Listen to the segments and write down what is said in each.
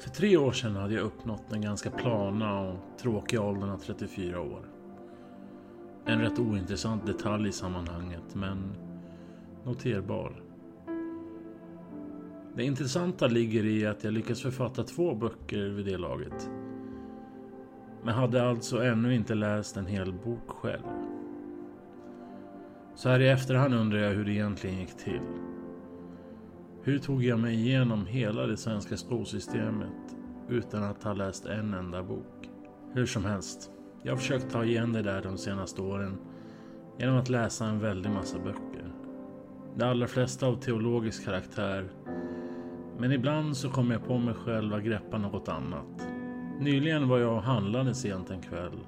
För tre år sedan hade jag uppnått den ganska plana och tråkiga åldern av 34 år. En rätt ointressant detalj i sammanhanget, men noterbar. Det intressanta ligger i att jag lyckats författa två böcker vid det laget. Men hade alltså ännu inte läst en hel bok själv. Så här i efterhand undrar jag hur det egentligen gick till. Hur tog jag mig igenom hela det svenska skolsystemet utan att ha läst en enda bok? Hur som helst, jag har försökt ta igen det där de senaste åren genom att läsa en väldig massa böcker. De allra flesta av teologisk karaktär. Men ibland så kommer jag på mig själv att greppa något annat. Nyligen var jag och handlade sent en kväll.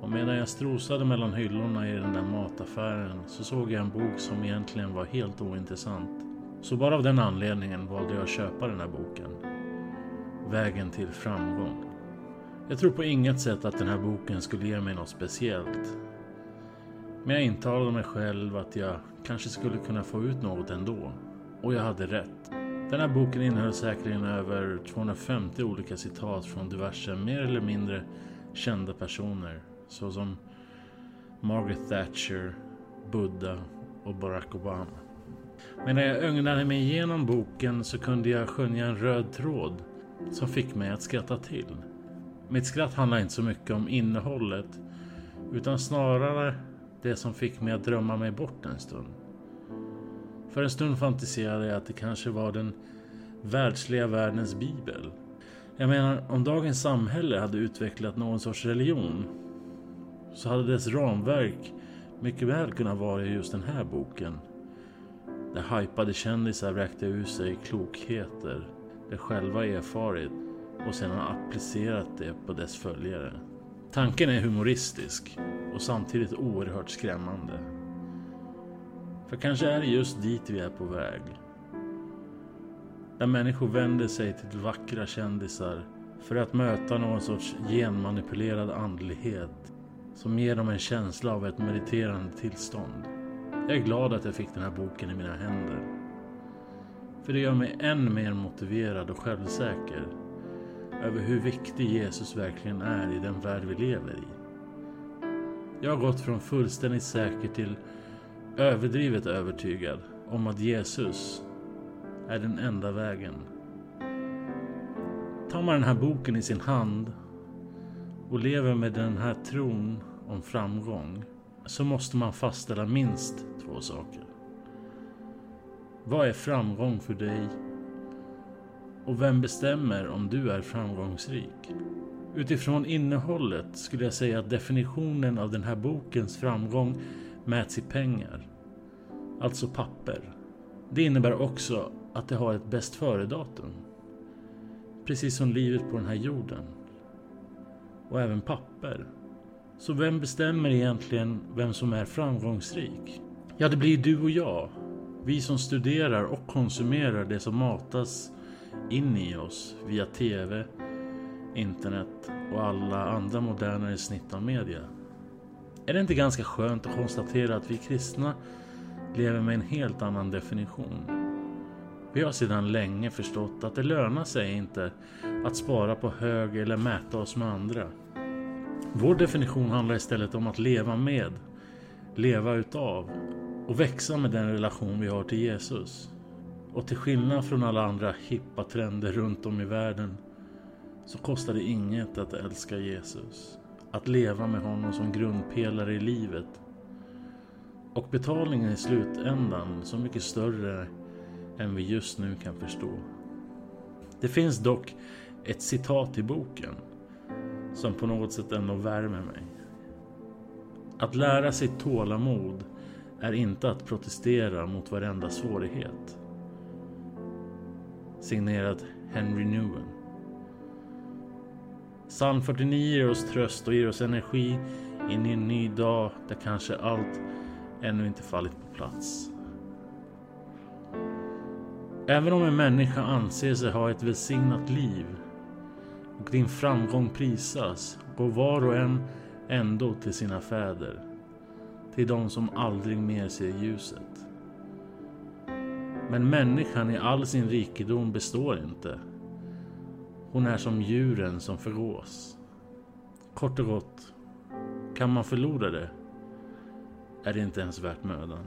Och medan jag strosade mellan hyllorna i den där mataffären så såg jag en bok som egentligen var helt ointressant. Så bara av den anledningen valde jag att köpa den här boken. Vägen till framgång. Jag tror på inget sätt att den här boken skulle ge mig något speciellt. Men jag intalade mig själv att jag kanske skulle kunna få ut något ändå. Och jag hade rätt. Den här boken innehöll säkerligen över 250 olika citat från diverse mer eller mindre kända personer. Såsom Margaret Thatcher, Buddha och Barack Obama. Men när jag ögnade mig igenom boken så kunde jag skönja en röd tråd som fick mig att skratta till. Mitt skratt handlade inte så mycket om innehållet utan snarare det som fick mig att drömma mig bort en stund. För en stund fantiserade jag att det kanske var den världsliga världens bibel. Jag menar, om dagens samhälle hade utvecklat någon sorts religion så hade dess ramverk mycket väl kunnat vara just den här boken. Där hypade kändisar räckte ur sig klokheter de själva erfarit och sedan applicerat det på dess följare. Tanken är humoristisk och samtidigt oerhört skrämmande. För kanske är det just dit vi är på väg. Där människor vänder sig till vackra kändisar för att möta någon sorts genmanipulerad andlighet som ger dem en känsla av ett mediterande tillstånd. Jag är glad att jag fick den här boken i mina händer. För det gör mig än mer motiverad och självsäker över hur viktig Jesus verkligen är i den värld vi lever i. Jag har gått från fullständigt säker till överdrivet övertygad om att Jesus är den enda vägen. Tar man den här boken i sin hand och lever med den här tron om framgång så måste man fastställa minst två saker. Vad är framgång för dig? Och vem bestämmer om du är framgångsrik? Utifrån innehållet skulle jag säga att definitionen av den här bokens framgång mäts i pengar. Alltså papper. Det innebär också att det har ett bäst före-datum. Precis som livet på den här jorden. Och även papper. Så vem bestämmer egentligen vem som är framgångsrik? Ja, det blir du och jag. Vi som studerar och konsumerar det som matas in i oss via TV, internet och alla andra modernare snitt av media. Är det inte ganska skönt att konstatera att vi kristna lever med en helt annan definition? Vi har sedan länge förstått att det lönar sig inte att spara på hög eller mäta oss med andra. Vår definition handlar istället om att leva med, leva utav och växa med den relation vi har till Jesus. Och till skillnad från alla andra hippa trender runt om i världen så kostar det inget att älska Jesus. Att leva med honom som grundpelare i livet. Och betalningen i slutändan så mycket större än vi just nu kan förstå. Det finns dock ett citat i boken som på något sätt ändå värmer mig. Att lära sig tålamod är inte att protestera mot varenda svårighet. Signerat Henry Newen. Psalm 49 ger oss tröst och ger oss energi in i en ny dag där kanske allt ännu inte fallit på plats. Även om en människa anser sig ha ett välsignat liv och din framgång prisas går var och en ändå till sina fäder. Till de som aldrig mer ser ljuset. Men människan i all sin rikedom består inte. Hon är som djuren som förgås. Kort och gott, kan man förlora det är det inte ens värt mödan.